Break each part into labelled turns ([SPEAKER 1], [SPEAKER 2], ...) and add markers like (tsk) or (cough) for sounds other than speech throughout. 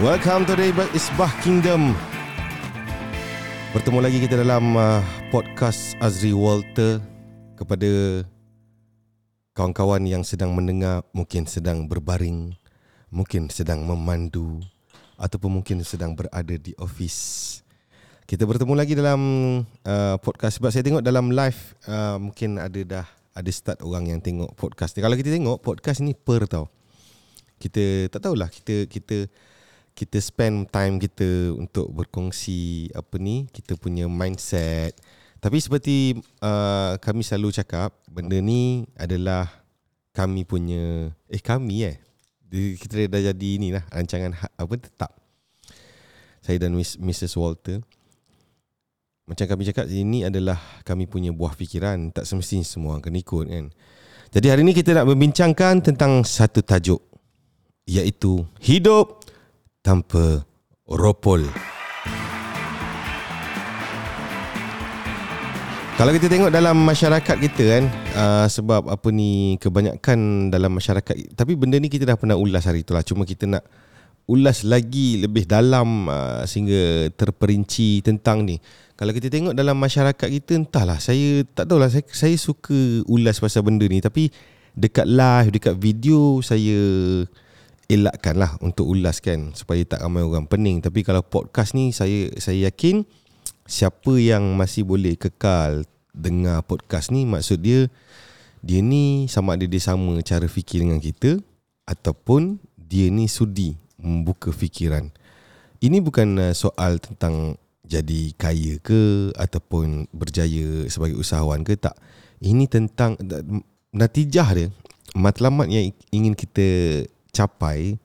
[SPEAKER 1] Welcome to the Isbah Kingdom. Bertemu lagi kita dalam uh, podcast Azri Walter kepada kawan-kawan yang sedang mendengar, mungkin sedang berbaring, mungkin sedang memandu ataupun mungkin sedang berada di office. Kita bertemu lagi dalam uh, podcast sebab saya tengok dalam live uh, mungkin ada dah ada start orang yang tengok podcast ni. Kalau kita tengok podcast ni per tau. Kita tak tahulah kita kita kita spend time kita untuk berkongsi apa ni kita punya mindset. Tapi seperti uh, kami selalu cakap benda ni adalah kami punya eh kami eh. Kita dah jadi ni lah rancangan ha, apa tetap. Saya dan Miss, Mrs. Walter. Macam kami cakap ini adalah kami punya buah fikiran. Tak semestinya semua akan ikut kan? Jadi hari ini kita nak membincangkan tentang satu tajuk iaitu hidup tanpa ropol. Kalau kita tengok dalam masyarakat kita kan uh, Sebab apa ni Kebanyakan dalam masyarakat Tapi benda ni kita dah pernah ulas hari itulah Cuma kita nak ulas lagi lebih dalam uh, Sehingga terperinci tentang ni. Kalau kita tengok dalam masyarakat kita Entahlah. Saya tak tahulah Saya, saya suka ulas pasal benda ni. Tapi dekat live, dekat video Saya elakkan lah untuk ulaskan supaya tak ramai orang pening. Tapi kalau podcast ni saya saya yakin siapa yang masih boleh kekal dengar podcast ni maksud dia dia ni sama ada dia sama cara fikir dengan kita ataupun dia ni sudi membuka fikiran. Ini bukan uh, soal tentang jadi kaya ke ataupun berjaya sebagai usahawan ke tak. Ini tentang natijah dia matlamat yang ingin kita capai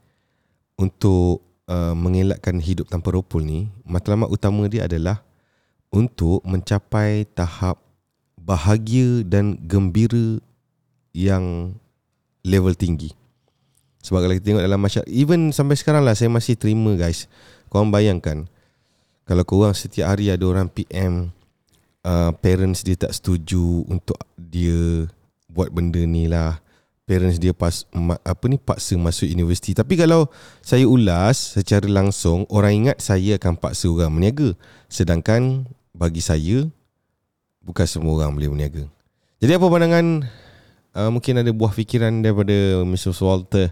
[SPEAKER 1] untuk uh, mengelakkan hidup tanpa ropol ni, matlamat utama dia adalah untuk mencapai tahap bahagia dan gembira yang level tinggi. Sebab kalau kita tengok dalam masyarakat, even sampai sekarang lah saya masih terima guys. Korang bayangkan, kalau korang setiap hari ada orang PM, uh, parents dia tak setuju untuk dia buat benda ni lah parents dia pas apa ni paksa masuk universiti. Tapi kalau saya ulas secara langsung orang ingat saya akan paksa orang berniaga. Sedangkan bagi saya bukan semua orang boleh berniaga. Jadi apa pandangan uh, mungkin ada buah fikiran daripada Mr. Walter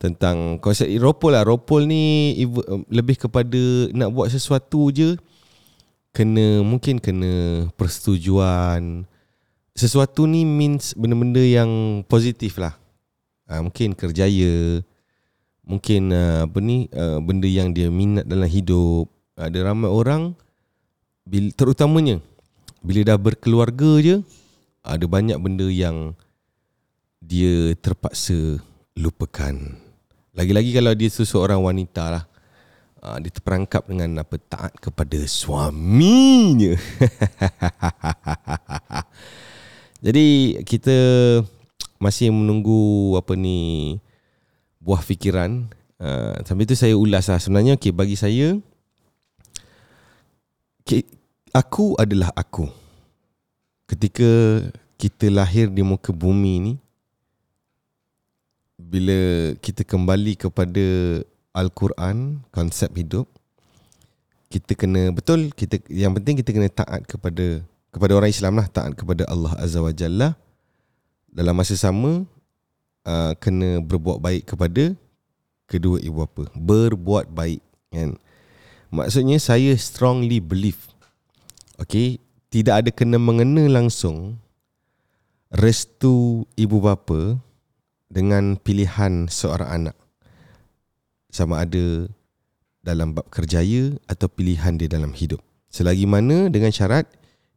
[SPEAKER 1] tentang konsep ropol lah ropol ni lebih kepada nak buat sesuatu je kena mungkin kena persetujuan sesuatu ni means benda-benda yang positif lah. Uh, mungkin kerjaya, mungkin uh, apa ni uh, benda yang dia minat dalam hidup. Ada ramai orang terutamanya bila dah berkeluarga je ada banyak benda yang dia terpaksa lupakan. Lagi-lagi kalau dia seseorang wanita lah. Dia terperangkap dengan apa taat kepada suaminya. (laughs) Jadi kita masih menunggu apa ni buah fikiran. Uh, sambil tu saya ulas lah. Sebenarnya okay, bagi saya okay, aku adalah aku. Ketika kita lahir di muka bumi ni bila kita kembali kepada Al-Quran, konsep hidup, kita kena betul kita yang penting kita kena taat kepada kepada orang Islam lah taat kepada Allah Azza wa Jalla. Dalam masa sama uh, kena berbuat baik kepada kedua ibu bapa. Berbuat baik kan? Maksudnya saya strongly believe okay tidak ada kena mengena langsung restu ibu bapa dengan pilihan seorang anak. Sama ada dalam bab kerjaya atau pilihan dia dalam hidup. Selagi mana dengan syarat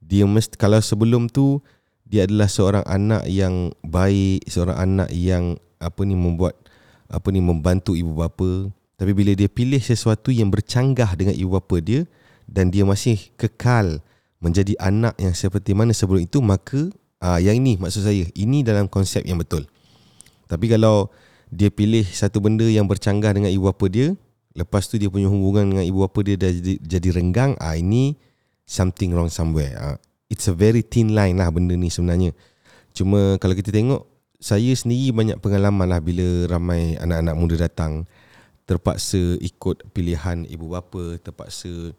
[SPEAKER 1] dia mesti kalau sebelum tu dia adalah seorang anak yang baik, seorang anak yang apa ni membuat apa ni membantu ibu bapa. Tapi bila dia pilih sesuatu yang bercanggah dengan ibu bapa dia dan dia masih kekal menjadi anak yang seperti mana sebelum itu maka aa, ah, yang ini maksud saya ini dalam konsep yang betul. Tapi kalau dia pilih satu benda yang bercanggah dengan ibu bapa dia, lepas tu dia punya hubungan dengan ibu bapa dia dah jadi, jadi renggang, ah ini something wrong somewhere. Uh, it's a very thin line lah benda ni sebenarnya. Cuma kalau kita tengok, saya sendiri banyak pengalaman lah bila ramai anak-anak muda datang. terpaksa ikut pilihan ibu bapa, terpaksa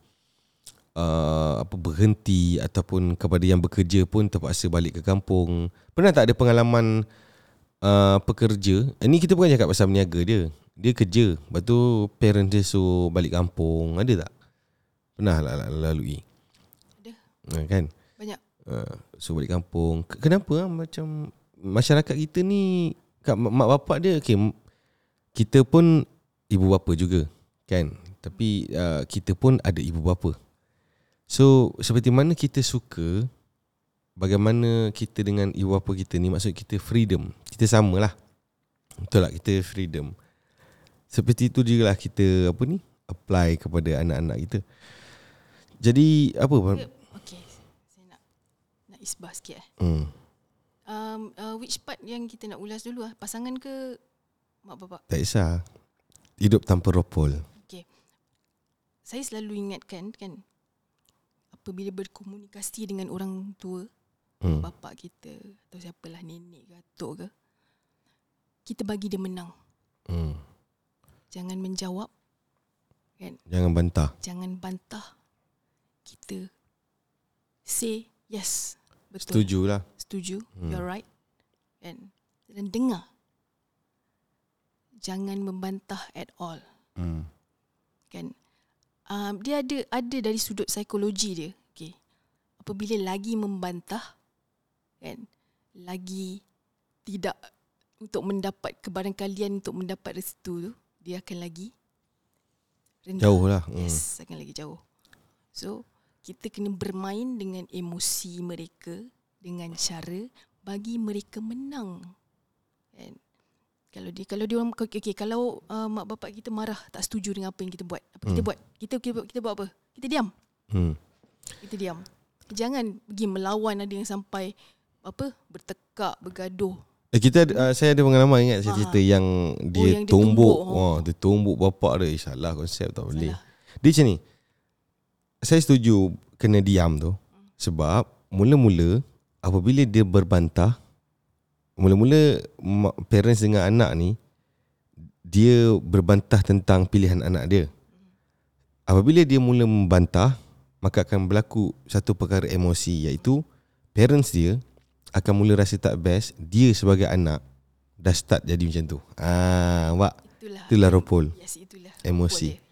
[SPEAKER 1] uh, apa berhenti ataupun kepada yang bekerja pun terpaksa balik ke kampung. Pernah tak ada pengalaman uh, pekerja? Ini kita bukan cakap pasal meniaga dia. Dia kerja, lepas tu parent dia suruh balik kampung. Ada tak? Pernah lah lalui. Uh, kan?
[SPEAKER 2] Banyak.
[SPEAKER 1] Uh, suruh balik kampung. Kenapa ah macam masyarakat kita ni kat mak bapak dia okay, m- kita pun ibu bapa juga kan? Tapi uh, kita pun ada ibu bapa. So seperti mana kita suka bagaimana kita dengan ibu bapa kita ni maksud kita freedom. Kita samalah. Betul tak? Kita freedom. Seperti itu juga lah kita apa ni apply kepada anak-anak kita. Jadi apa
[SPEAKER 2] nak isbah sikit eh.
[SPEAKER 1] hmm.
[SPEAKER 2] Um, uh, which part yang kita nak ulas dulu ah? Pasangan ke mak bapak?
[SPEAKER 1] Tak kisah Hidup tanpa ropol
[SPEAKER 2] Saya selalu ingatkan kan apabila berkomunikasi dengan orang tua,
[SPEAKER 1] hmm.
[SPEAKER 2] bapak kita atau siapalah nenek ke atuk ke, kita bagi dia menang.
[SPEAKER 1] hmm.
[SPEAKER 2] Jangan menjawab, kan?
[SPEAKER 1] Jangan bantah
[SPEAKER 2] Jangan bantah. Kita say yes. Betul.
[SPEAKER 1] Setuju lah
[SPEAKER 2] Setuju.
[SPEAKER 1] Hmm.
[SPEAKER 2] You're right. Kan? Dan dengar. Jangan membantah at all.
[SPEAKER 1] hmm.
[SPEAKER 2] kan um, dia ada ada dari sudut psikologi dia okey apabila lagi membantah kan lagi tidak untuk mendapat kebarangkalian untuk mendapat restu tu dia akan lagi rendah
[SPEAKER 1] Jauh lah hmm.
[SPEAKER 2] yes akan lagi jauh so kita kena bermain dengan emosi mereka dengan cara bagi mereka menang kan kalau dia kalau dia orang okey okay, kalau uh, mak bapak kita marah tak setuju dengan apa yang kita buat apa kita
[SPEAKER 1] Hmm.
[SPEAKER 2] buat kita, kita kita buat apa kita diam
[SPEAKER 1] Hmm.
[SPEAKER 2] kita diam jangan pergi melawan ada yang sampai apa bertekak bergaduh
[SPEAKER 1] Eh, kita ada- uh, saya ada pengalaman ingat saya
[SPEAKER 2] Ah.
[SPEAKER 1] cerita yang dia
[SPEAKER 2] yang dia
[SPEAKER 1] tumbuk,
[SPEAKER 2] tumbuk
[SPEAKER 1] oh. dia tumbuk bapak dia Eh, salah konsep tak boleh.
[SPEAKER 2] Salah.
[SPEAKER 1] Dia macam ni. Saya setuju kena diam tu sebab mula-mula apabila dia berbantah mula-mula parents dengan anak ni dia berbantah tentang pilihan anak dia. Apabila dia mula membantah maka akan berlaku satu perkara emosi iaitu parents dia akan mula rasa tak best dia sebagai anak dah start jadi macam tu. Ah, nampak?
[SPEAKER 2] itulah
[SPEAKER 1] Itulah ropol.
[SPEAKER 2] yes itulah
[SPEAKER 1] Emosi.
[SPEAKER 2] Ropol dia.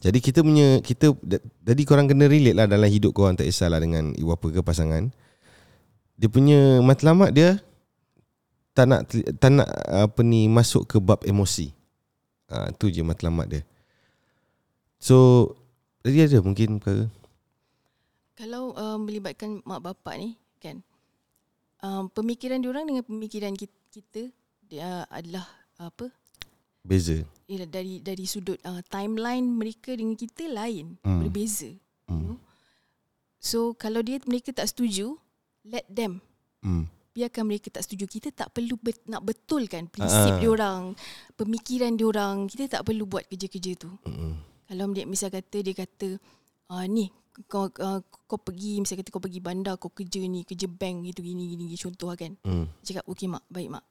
[SPEAKER 1] Jadi kita punya kita jadi korang kena relate lah dalam hidup korang tak kisahlah dengan ibu bapa ke pasangan. Dia punya matlamat dia tak nak tak nak apa ni masuk ke bab emosi. Ah tu je matlamat dia. So jadi ada mungkin perkara.
[SPEAKER 2] Kalau um, melibatkan mak bapak ni kan um, pemikiran diorang dengan pemikiran kita, dia adalah apa
[SPEAKER 1] Beza.
[SPEAKER 2] ialah dari dari sudut uh, timeline mereka dengan kita lain
[SPEAKER 1] Hmm.
[SPEAKER 2] berbeza
[SPEAKER 1] Hmm.
[SPEAKER 2] so kalau dia mereka tak setuju let them
[SPEAKER 1] Hmm.
[SPEAKER 2] biarkan mereka tak setuju kita tak perlu bet, nak betulkan prinsip
[SPEAKER 1] Ah.
[SPEAKER 2] diorang pemikiran diorang kita tak perlu buat kerja-kerja tu
[SPEAKER 1] Hmm.
[SPEAKER 2] kalau dia misal kata dia kata ah ni kau uh, kau pergi misal kata kau pergi bandar kau kerja ni kerja bank gitu gini gini, gini contoh kan
[SPEAKER 1] Hmm.
[SPEAKER 2] cakap okey mak baik mak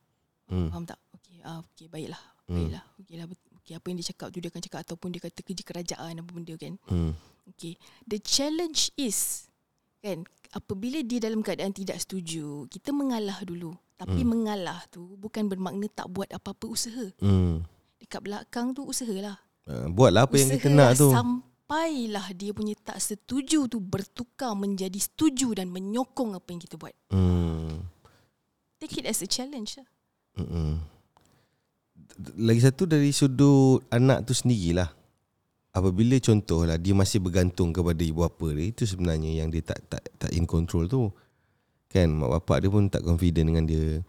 [SPEAKER 1] Hmm.
[SPEAKER 2] faham tak okey ah okey baiklah
[SPEAKER 1] Hmm.
[SPEAKER 2] baiklah okeylah bet- okey apa yang dia cakap tu dia akan cakap ataupun dia kata kerja kerajaan apa benda kan
[SPEAKER 1] Hmm.
[SPEAKER 2] okey the challenge is kan apabila dia dalam keadaan tidak setuju kita mengalah dulu tapi
[SPEAKER 1] Hmm.
[SPEAKER 2] mengalah tu bukan bermakna tak buat apa-apa usaha
[SPEAKER 1] Hmm.
[SPEAKER 2] dekat belakang tu usahalah
[SPEAKER 1] Uh, buatlah apa yang kita
[SPEAKER 2] Usahalah
[SPEAKER 1] nak tu.
[SPEAKER 2] Sampailah dia punya tak setuju tu bertukar menjadi setuju dan menyokong apa yang kita buat.
[SPEAKER 1] Hmm.
[SPEAKER 2] Take it as a challenge lah.
[SPEAKER 1] Mm-mm. Lagi satu dari sudut anak tu sendirilah. Apabila contohlah dia masih bergantung kepada ibu bapa dia, itu sebenarnya yang dia tak tak tak in control tu. Kan mak bapak dia pun tak confident dengan dia.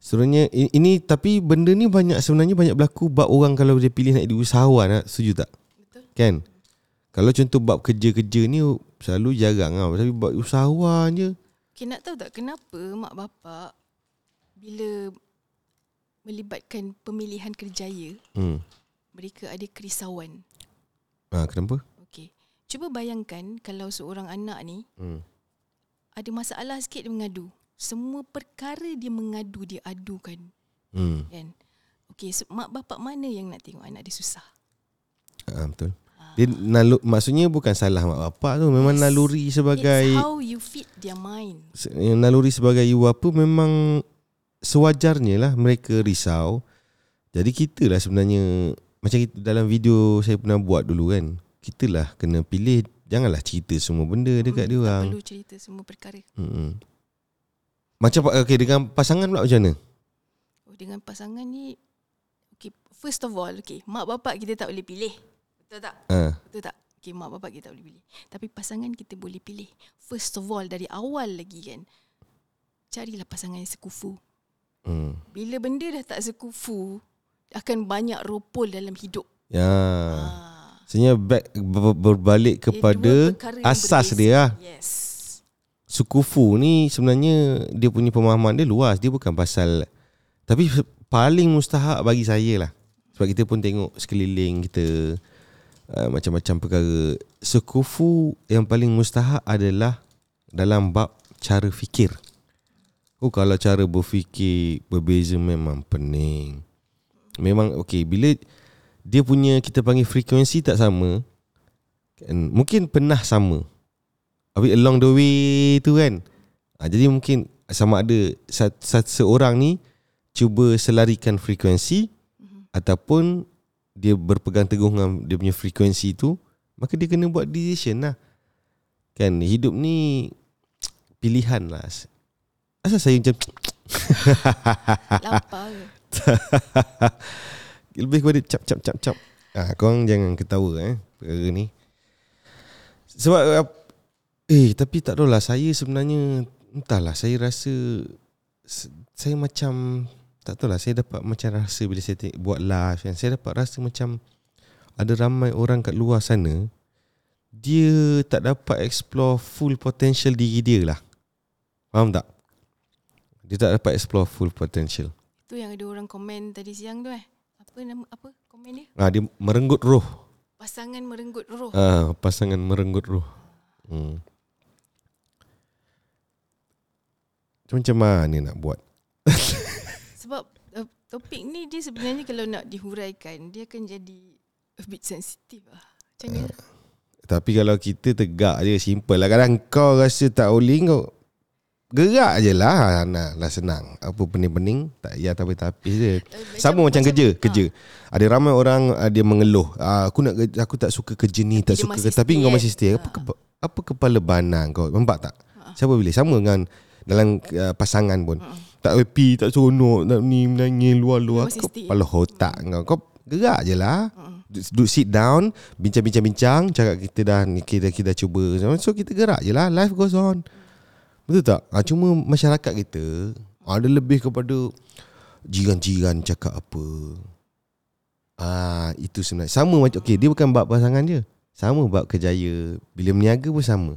[SPEAKER 1] Sebenarnya ini, tapi benda ni banyak sebenarnya banyak berlaku bab orang kalau dia pilih nak jadi usahawan, nak setuju tak?
[SPEAKER 2] Betul.
[SPEAKER 1] Kan? Kalau contoh bab kerja-kerja ni selalu jarang lah. Tapi bab usahawan je.
[SPEAKER 2] Okay, nak tahu tak kenapa mak bapak bila melibatkan pemilihan kerjaya,
[SPEAKER 1] Hmm.
[SPEAKER 2] mereka ada kerisauan.
[SPEAKER 1] Ha, kenapa?
[SPEAKER 2] Okay. Cuba bayangkan kalau seorang anak ni
[SPEAKER 1] Hmm.
[SPEAKER 2] ada masalah sikit dia mengadu. Semua perkara dia mengadu, dia adukan.
[SPEAKER 1] Hmm.
[SPEAKER 2] Kan? Okay, so mak bapak mana yang nak tengok anak dia susah?
[SPEAKER 1] Ah, betul. Dia nalu, maksudnya bukan salah mak bapak tu, memang
[SPEAKER 2] Yes.
[SPEAKER 1] naluri sebagai
[SPEAKER 2] It's how you feed their mind.
[SPEAKER 1] naluri sebagai ibu bapa memang sewajarnya lah mereka risau. Jadi kita lah sebenarnya macam kita dalam video saya pernah buat dulu kan. Kita lah kena pilih janganlah cerita semua benda dekat dia
[SPEAKER 2] Hmm,
[SPEAKER 1] orang.
[SPEAKER 2] Tak perlu cerita semua perkara.
[SPEAKER 1] Hmm. Macam okey dengan pasangan pula macam mana?
[SPEAKER 2] Oh, dengan pasangan ni, okay, first of all, okay, mak bapak kita tak boleh pilih. Betul tak?
[SPEAKER 1] Ha.
[SPEAKER 2] Betul tak? Okay, mak bapak kita tak boleh pilih. Tapi pasangan kita boleh pilih. First of all, dari awal lagi kan, carilah pasangan yang sekufu.
[SPEAKER 1] Hmm.
[SPEAKER 2] Bila benda dah tak sekufu, akan banyak ropol dalam hidup.
[SPEAKER 1] Ya.
[SPEAKER 2] Ah.
[SPEAKER 1] Sebenarnya back ber- berbalik kepada
[SPEAKER 2] yang
[SPEAKER 1] asas
[SPEAKER 2] berbeza.
[SPEAKER 1] dia lah.
[SPEAKER 2] Yes.
[SPEAKER 1] Sukufu ni sebenarnya dia punya pemahaman dia luas. Dia bukan pasal tapi paling mustahak bagi saya lah. Sebab kita pun tengok sekeliling kita uh, macam-macam perkara. Sekufu yang paling mustahak adalah dalam bab cara fikir. Oh kalau cara berfikir berbeza memang pening. Memang okey bila dia punya kita panggil frekuensi tak sama kan, mungkin pernah sama Habis along the way tu kan ha, Jadi mungkin sama ada sat, sat, seorang ni Cuba selarikan frekuensi
[SPEAKER 2] Mhm.
[SPEAKER 1] Ataupun Dia berpegang teguh dengan dia punya frekuensi tu Maka dia kena buat decision lah Kan hidup ni (tsk) Pilihan lah Asal saya macam (tsk)
[SPEAKER 2] Lapar? (laughs)
[SPEAKER 1] Lebih kepada cap cap cap cap ah, Korang jangan ketawa eh Perkara ni Sebab Eh tapi tak tahulah Saya sebenarnya Entahlah saya rasa Saya macam Tak tahulah Saya dapat macam rasa Bila saya buat live kan, Saya dapat rasa macam Ada ramai orang kat luar sana Dia tak dapat explore Full potential diri dia lah Faham tak? Dia tak dapat explore full potential
[SPEAKER 2] Tu yang ada orang komen tadi siang tu eh. Apa nama apa komen dia?
[SPEAKER 1] ah, Dia merenggut roh
[SPEAKER 2] Pasangan merenggut roh.
[SPEAKER 1] Ah, pasangan merenggut roh. Hmm. Macam mana nak buat? (laughs)
[SPEAKER 2] Sebab uh, topik ni dia sebenarnya kalau nak dihuraikan dia akan jadi a bit sensitif lah. Macam mana?
[SPEAKER 1] Tapi kalau kita tegak je simple lah. Kadang kau rasa tak boleh kau gerak je lah. Nah, lah senang. Apa pening-pening tak payah tapis-tapis je. Sama macam, kerja, kerja. Ada ramai orang uh, dia mengeluh. Uh, aku nak aku tak suka kerja ni, tak
[SPEAKER 2] dia
[SPEAKER 1] suka kerja. tapi kau masih stay. Apa kepa, apa kepala banang kau? Nampak tak? Siapa boleh sama dengan dalam uh, pasangan pun. Tak happy, tak seronok, tak ni menangis luar-luar. Kau kepala otak kau. Kau gerak je lah. Duduk sit down, bincang-bincang-bincang, cakap kita dah ni kita kita cuba. So kita gerak je lah. Life goes on. Betul tak? Ha, cuma masyarakat kita ada lebih kepada jiran-jiran cakap apa. Ah, itu sebenarnya sama macam okey dia bukan bab pasangan dia. Sama bab kerjaya. Bila berniaga pun sama.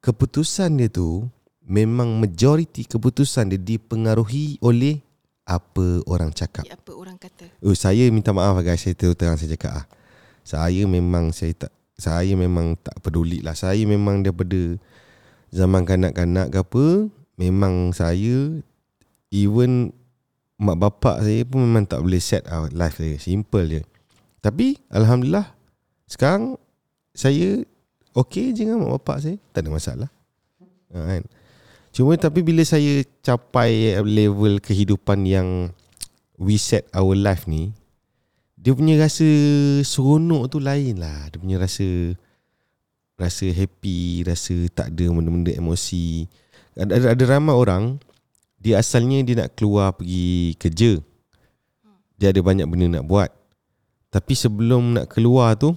[SPEAKER 1] Keputusan dia tu memang majoriti keputusan dia dipengaruhi oleh apa orang cakap.
[SPEAKER 2] Ya, apa orang kata.
[SPEAKER 1] Oh, saya minta maaf lah guys, saya terus terang saya cakap ah. Saya memang saya tak saya memang tak peduli lah. Saya memang daripada zaman kanak-kanak ke apa, memang saya even mak bapak saya pun memang tak boleh set out life saya. Simple je. Tapi alhamdulillah sekarang saya okey je dengan mak bapak saya, tak ada masalah. Ha, kan? Cuma tapi bila saya capai level kehidupan yang we set our life ni dia punya rasa seronok tu lain lah dia punya rasa rasa happy rasa tak ada benda-benda emosi. Ada, ada, ada ramai orang dia asalnya dia nak keluar pergi kerja. Dia ada banyak benda nak buat. Tapi sebelum nak keluar tu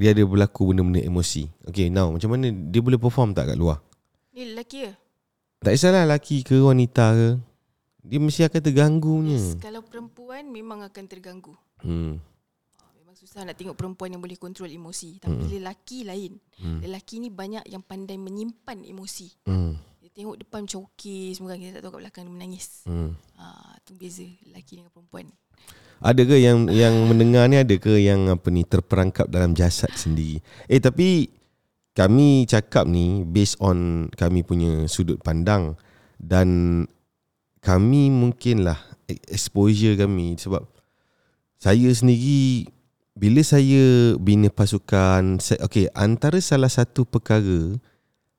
[SPEAKER 1] dia ada berlaku benda-benda emosi. Okay now macam mana dia boleh perform tak kat luar?
[SPEAKER 2] Ni lelaki ke?
[SPEAKER 1] tak kisahlah lelaki ke wanita ke. Dia mesti akan terganggunya.
[SPEAKER 2] Yes, kalau perempuan memang akan terganggu.
[SPEAKER 1] hmm.
[SPEAKER 2] Susah nak tengok perempuan yang boleh kontrol emosi. Tapi
[SPEAKER 1] Hmm.
[SPEAKER 2] lelaki lain.
[SPEAKER 1] Hmm.
[SPEAKER 2] Lelaki ni banyak yang pandai menyimpan emosi.
[SPEAKER 1] Hmm.
[SPEAKER 2] Dia tengok depan macam okey semua. Kita tak tahu kat belakang dia menangis.
[SPEAKER 1] Hmm.
[SPEAKER 2] Ha, tu beza lelaki dengan perempuan.
[SPEAKER 1] Ada ke yang yang mendengar ni ada ke yang apa ni terperangkap dalam jasad sendiri? Eh tapi kami cakap ni based on kami punya sudut pandang dan kami mungkinlah exposure kami sebab saya sendiri bila saya bina pasukan okey antara salah satu perkara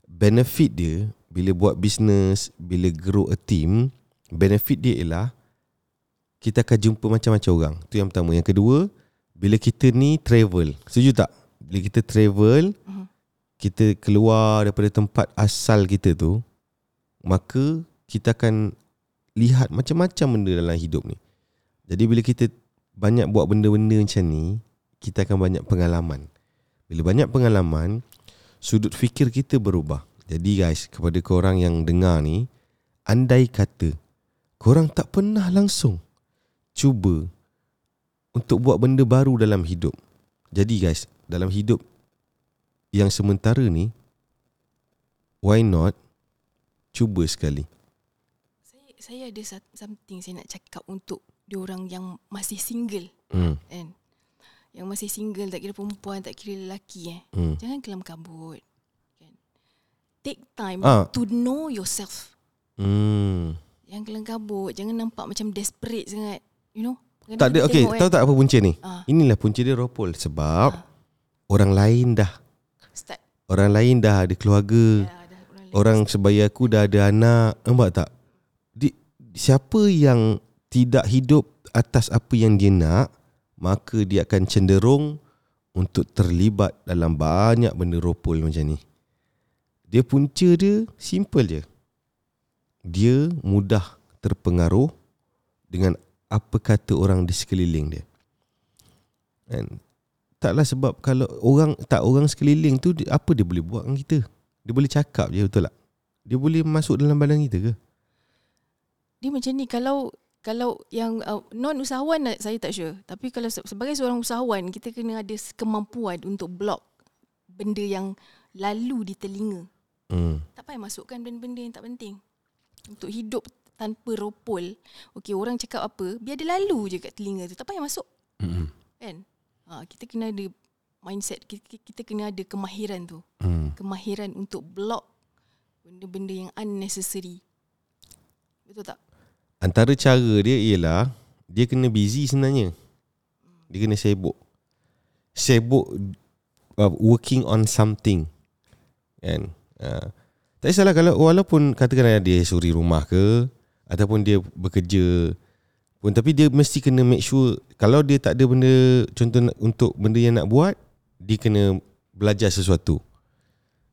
[SPEAKER 1] benefit dia bila buat bisnes bila grow a team benefit dia ialah kita akan jumpa macam-macam orang tu yang pertama yang kedua bila kita ni travel setuju tak bila kita travel
[SPEAKER 2] Mhm.
[SPEAKER 1] kita keluar daripada tempat asal kita tu maka kita akan lihat macam-macam benda dalam hidup ni. Jadi bila kita banyak buat benda-benda macam ni, kita akan banyak pengalaman. Bila banyak pengalaman, sudut fikir kita berubah. Jadi guys, kepada korang yang dengar ni, andai kata korang tak pernah langsung cuba untuk buat benda baru dalam hidup. Jadi guys, dalam hidup yang sementara ni, why not cuba sekali.
[SPEAKER 2] Saya saya ada something saya nak cakap untuk diorang yang masih single
[SPEAKER 1] Hmm.
[SPEAKER 2] kan. Yang masih single tak kira perempuan tak kira lelaki eh.
[SPEAKER 1] Hmm.
[SPEAKER 2] Jangan kelam kabut. Kan. Take time
[SPEAKER 1] Ah.
[SPEAKER 2] to know yourself.
[SPEAKER 1] Hmm.
[SPEAKER 2] Jangan kelam kabut, jangan nampak macam desperate sangat. You know?
[SPEAKER 1] Tak ada okey, tahu tak apa punca ni?
[SPEAKER 2] Ah.
[SPEAKER 1] Inilah punca dia ropol sebab
[SPEAKER 2] Ah.
[SPEAKER 1] orang lain dah
[SPEAKER 2] Start.
[SPEAKER 1] orang lain dah ada keluarga.
[SPEAKER 2] Ya, dah orang.
[SPEAKER 1] Orang sebaya aku dah ada anak. Nampak tak? Di, siapa yang tidak hidup atas apa yang dia nak, maka dia akan cenderung untuk terlibat dalam banyak benda ropol macam ni. Dia punca dia simple je. Dia mudah terpengaruh dengan apa kata orang di sekeliling dia. Kan? Taklah sebab kalau orang tak orang sekeliling tu apa dia boleh buat dengan kita? Dia boleh cakap je betul tak? Dia boleh masuk dalam badan kita ke?
[SPEAKER 2] Dia macam ni kalau kalau yang uh, non usahawan nak- saya tak sure. Tapi kalau se- sebagai seorang usahawan kita kena ada kemampuan untuk block benda yang lalu di telinga.
[SPEAKER 1] Hmm.
[SPEAKER 2] Tak payah masukkan benda-benda yang tak penting. Untuk hidup tanpa ropol. Okey, orang cakap apa, biar dia lalu je kat telinga tu. Tak payah masuk,
[SPEAKER 1] Hmm.
[SPEAKER 2] kan? Ha, kita kena ada mindset, kita, kita kena ada kemahiran tu.
[SPEAKER 1] Hmm.
[SPEAKER 2] Kemahiran untuk block benda-benda yang unnecessary. Betul tak?
[SPEAKER 1] Antara cara dia ialah dia kena busy sebenarnya. Dia kena sibuk. Sibuk uh, working on something. Kan? Uh, tak kisahlah kalau walaupun katakan dia suri rumah ke ataupun dia bekerja pun tapi dia mesti kena make sure kalau dia tak ada benda contoh untuk benda yang nak buat dia kena belajar sesuatu.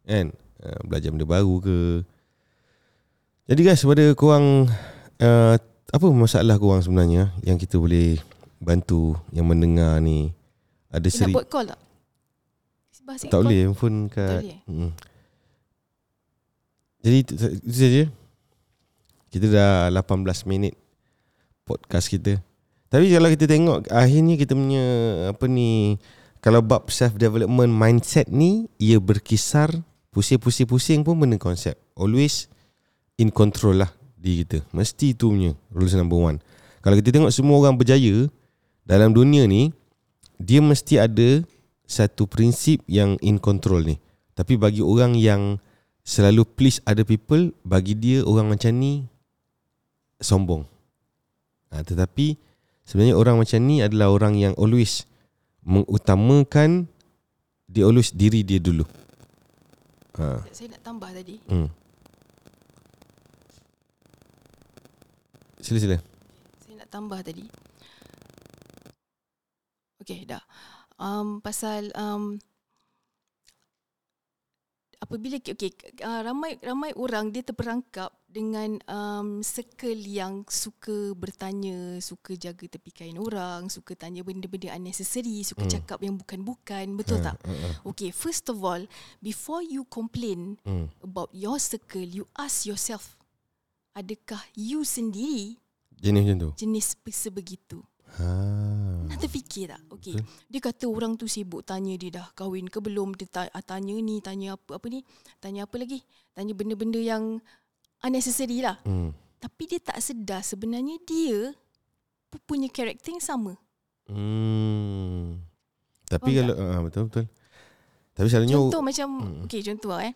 [SPEAKER 1] Kan? Uh, belajar benda baru ke. Jadi guys kepada korang uh, apa masalah korang sebenarnya yang kita boleh bantu yang mendengar ni ada
[SPEAKER 2] nak
[SPEAKER 1] seri
[SPEAKER 2] buat call tak? Sikit
[SPEAKER 1] tak boleh handphone kat
[SPEAKER 2] boleh?
[SPEAKER 1] hmm. Jadi itu, itu saja Kita dah 18 minit Podcast kita Tapi kalau kita tengok Akhirnya kita punya Apa ni Kalau bab self development mindset ni Ia berkisar Pusing-pusing-pusing pun benda konsep Always In control lah Diri kita Mesti itu punya Rules number one Kalau kita tengok semua orang berjaya Dalam dunia ni Dia mesti ada Satu prinsip yang in control ni Tapi bagi orang yang Selalu please other people Bagi dia orang macam ni Sombong ha, Tetapi Sebenarnya orang macam ni adalah orang yang always Mengutamakan Dia always diri dia dulu ha.
[SPEAKER 2] Saya nak tambah tadi.
[SPEAKER 1] hmm. Sila sila
[SPEAKER 2] Saya nak tambah tadi. Okey, dah. Um, pasal um, apabila okey uh, ramai ramai orang dia terperangkap dengan um, circle yang suka bertanya, suka jaga tepi kain orang, suka tanya benda-benda unnecessary, suka
[SPEAKER 1] Hmm.
[SPEAKER 2] cakap yang bukan-bukan, betul tak?
[SPEAKER 1] ha, ha.
[SPEAKER 2] Okay, first of all, before you complain
[SPEAKER 1] Hmm.
[SPEAKER 2] about your circle, you ask yourself, adakah you sendiri
[SPEAKER 1] Jenis macam tu
[SPEAKER 2] jenis sebegitu?
[SPEAKER 1] ha.
[SPEAKER 2] Nak terfikir tak? Okay. Dia kata orang tu sibuk tanya dia dah kahwin ke belum. Dia ah, tanya ni, tanya apa apa ni. Tanya apa lagi? Tanya benda-benda yang unnecessary lah.
[SPEAKER 1] hmm.
[SPEAKER 2] Tapi dia tak sedar sebenarnya dia pu- punya karakter yang sama.
[SPEAKER 1] Hmm. Tapi
[SPEAKER 2] Faham
[SPEAKER 1] kalau ah betul betul. Tapi selalunya
[SPEAKER 2] Contoh macam,
[SPEAKER 1] Hmm.
[SPEAKER 2] okay contoh eh.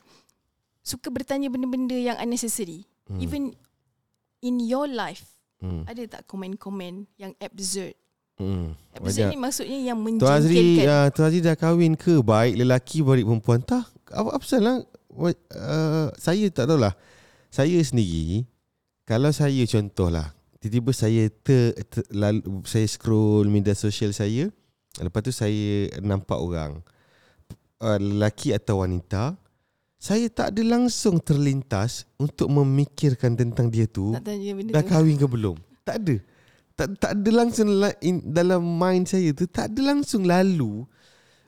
[SPEAKER 2] Suka bertanya benda-benda yang unnecessary.
[SPEAKER 1] Hmm.
[SPEAKER 2] Even in your life,
[SPEAKER 1] Hmm.
[SPEAKER 2] Ada tak komen-komen yang absurd?
[SPEAKER 1] Hmm.
[SPEAKER 2] Absurd ni maksudnya yang
[SPEAKER 1] Tuan Azri,
[SPEAKER 2] menjengkelkan.
[SPEAKER 1] uh, Tuan Azri dah kahwin ke? Baik lelaki, baik perempuan. Tak, apa, apa salah? Uh, saya tak tahulah. Saya sendiri, kalau saya contohlah, tiba-tiba saya ter, ter, lalu, saya scroll media sosial saya, lepas tu saya nampak orang, uh, lelaki atau wanita, saya tak ada langsung terlintas untuk memikirkan tentang dia tu dah kahwin ke belum. Tak ada. Tak tak ada langsung la- in, dalam mind saya tu tak ada langsung lalu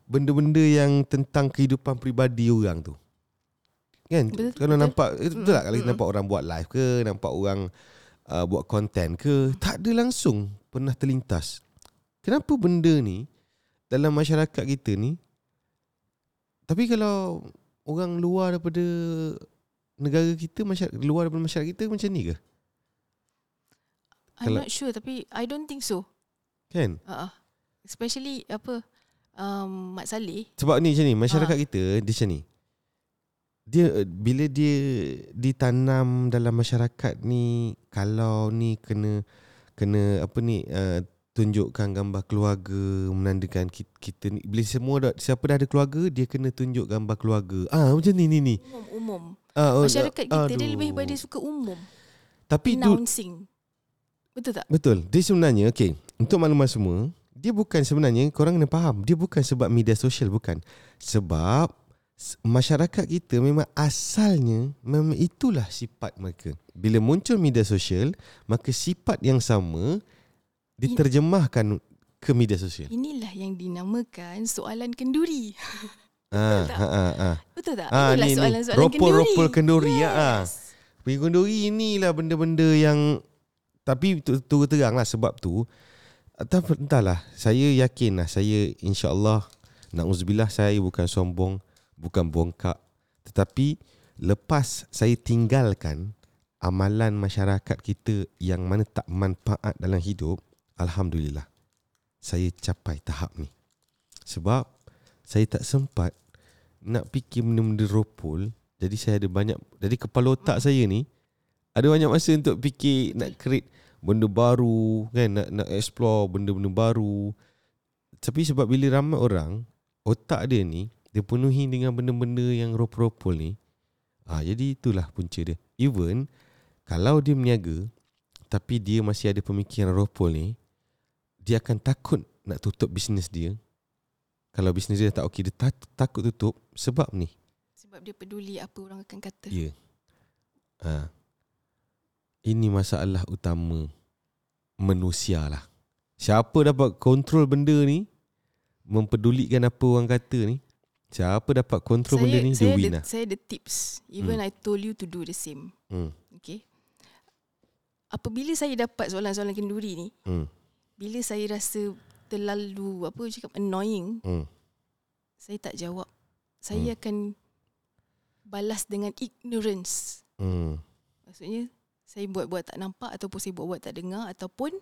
[SPEAKER 1] benda-benda yang tentang kehidupan peribadi orang tu. Kan?
[SPEAKER 2] Betul,
[SPEAKER 1] kalau
[SPEAKER 2] betul.
[SPEAKER 1] nampak eh, betul tak kalau kita nampak orang buat live ke, nampak orang uh, buat konten ke, tak ada langsung pernah terlintas. Kenapa benda ni dalam masyarakat kita ni tapi kalau orang luar daripada negara kita, masyarakat, luar daripada masyarakat kita macam ni ke?
[SPEAKER 2] I'm
[SPEAKER 1] kalau-
[SPEAKER 2] not sure tapi I don't think so.
[SPEAKER 1] Kan?
[SPEAKER 2] Uh, especially apa um, Mat Saleh
[SPEAKER 1] Sebab ni macam ni. Masyarakat kita Dia macam ni Dia Bila dia Ditanam dalam masyarakat ni Kalau ni kena Kena Apa ni uh, Tunjukkan gambar keluarga Menandakan kita, kita ni Bila semua dah, Siapa dah ada keluarga Dia kena tunjuk gambar keluarga Ah Macam ni ni ni
[SPEAKER 2] umum-umum.
[SPEAKER 1] ah, oh,
[SPEAKER 2] Masyarakat kita dia
[SPEAKER 1] aduh.
[SPEAKER 2] lebih pada suka umum.
[SPEAKER 1] Tapi tu
[SPEAKER 2] Announcing. Betul tak?
[SPEAKER 1] Betul Dia sebenarnya Okay Untuk maklumat semua Dia bukan sebenarnya Korang kena faham Dia bukan sebab media sosial Bukan Sebab Masyarakat kita memang asalnya Memang itulah sifat mereka Bila muncul media sosial Maka sifat yang sama Diterjemahkan ke media sosial
[SPEAKER 2] Inilah yang dinamakan soalan kenduri.
[SPEAKER 1] ah,
[SPEAKER 2] tak?
[SPEAKER 1] ah, ah, ah.
[SPEAKER 2] Betul tak?
[SPEAKER 1] Ah,
[SPEAKER 2] Inilah
[SPEAKER 1] ni, ni.
[SPEAKER 2] soalan-soalan kenduri.
[SPEAKER 1] Ropol-ropol kenduri, ah, ah.
[SPEAKER 2] Yes.
[SPEAKER 1] Pergi kenduri inilah benda-benda yang Tapi tu- terang lah sebab tu Entah, entahlah Saya yakin lah Saya insyaAllah Na'udzubillah saya bukan sombong Bukan bongkak Tetapi Lepas saya tinggalkan Amalan masyarakat kita Yang mana tak manfaat dalam hidup Alhamdulillah. Saya capai tahap ni. Sebab Saya tak sempat Nak fikir benda-benda ropol Jadi saya ada banyak Jadi kepala otak saya ni Ada banyak masa untuk fikir Nak create benda baru kan nak nak explore benda-benda baru. Tapi sebab bila ramai orang otak dia ni dia penuhi dengan benda-benda yang ropol-ropol ni ah jadi itulah punca dia. Even kalau dia meniaga tapi dia masih ada pemikiran ropol ni dia akan takut nak tutup bisnes dia kalau bisnes dia tak okey dia tak, takut tutup sebab ni
[SPEAKER 2] Sebab dia peduli apa orang akan kata.
[SPEAKER 1] Ya. Ha. Ini masalah utama manusia lah. Siapa dapat kontrol benda ni, mempedulikan apa orang kata ni, siapa dapat kontrol benda ni, dia
[SPEAKER 2] saya
[SPEAKER 1] win
[SPEAKER 2] ada,
[SPEAKER 1] lah.
[SPEAKER 2] saya ada tips. Even I told you to do the same.
[SPEAKER 1] Hmm.
[SPEAKER 2] Okay. Apabila saya dapat soalan-soalan kenduri ni,
[SPEAKER 1] Hmm.
[SPEAKER 2] Bila saya rasa terlalu apa cakap annoying,
[SPEAKER 1] Hmm.
[SPEAKER 2] saya tak jawab. Saya
[SPEAKER 1] Hmm.
[SPEAKER 2] akan balas dengan ignorance.
[SPEAKER 1] Hmm.
[SPEAKER 2] Maksudnya saya buat-buat tak nampak ataupun saya buat-buat tak dengar ataupun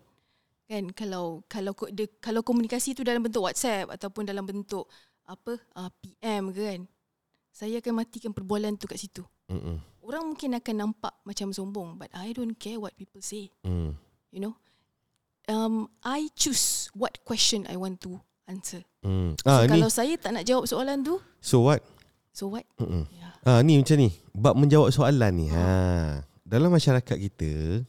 [SPEAKER 2] kan kalau kalau kalau komunikasi tu dalam bentuk WhatsApp ataupun dalam bentuk apa uh, PM ke kan saya akan matikan perbualan tu kat situ.
[SPEAKER 1] Hmm.
[SPEAKER 2] Orang mungkin akan nampak macam sombong but I don't care what people say,
[SPEAKER 1] Hmm.
[SPEAKER 2] you know. Um I choose what question I want to answer.
[SPEAKER 1] Hmm.
[SPEAKER 2] So
[SPEAKER 1] Ah ni.
[SPEAKER 2] kalau saya tak nak jawab soalan tu,
[SPEAKER 1] So what?
[SPEAKER 2] so what? Ya.
[SPEAKER 1] Ah ni macam ni. Bab menjawab soalan ni. Ha. Dalam masyarakat kita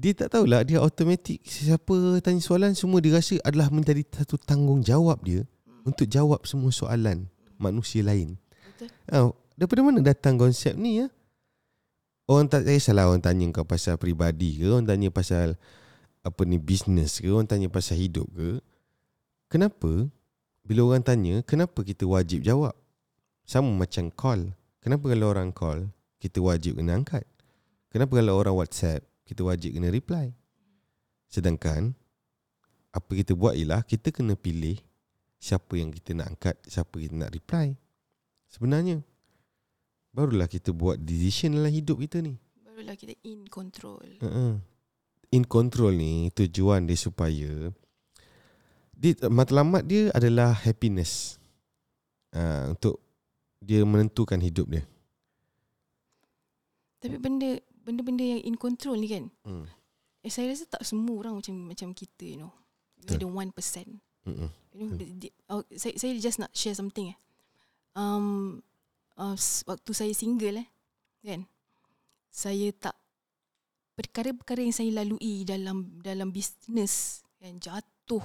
[SPEAKER 1] dia tak tahulah dia automatik siapa tanya soalan semua dia rasa adalah menjadi satu tanggungjawab dia untuk jawab semua soalan manusia lain.
[SPEAKER 2] Betul.
[SPEAKER 1] Ah, daripada mana datang konsep ni ya? Orang tak kisahlah orang tanya kau pasal peribadi ke, orang tanya pasal apa ni bisnes ke, orang tanya pasal hidup ke. Kenapa bila orang tanya, kenapa kita wajib jawab? Sama macam call. Kenapa kalau orang call, kita wajib kena angkat? Kenapa kalau orang WhatsApp, kita wajib kena reply? Sedangkan, apa kita buat ialah, kita kena pilih siapa yang kita nak angkat, siapa kita nak reply. Sebenarnya, barulah kita buat decision dalam hidup kita ni.
[SPEAKER 2] Barulah kita in control.
[SPEAKER 1] Uh-uh. In control ni, tujuan dia supaya, dia, matlamat dia adalah happiness. Uh, untuk dia menentukan hidup dia.
[SPEAKER 2] Tapi benda benda-benda yang in control ni kan
[SPEAKER 1] Hmm.
[SPEAKER 2] Eh, saya rasa tak semua orang macam macam kita, you know.
[SPEAKER 1] Betul.
[SPEAKER 2] ada 1%.
[SPEAKER 1] Mm-mm.
[SPEAKER 2] You know, the, the, oh, saya, saya just nak share something eh. Um, uh, waktu saya single eh, kan, saya tak perkara-perkara yang saya lalui dalam dalam bisnes kan? Jatuh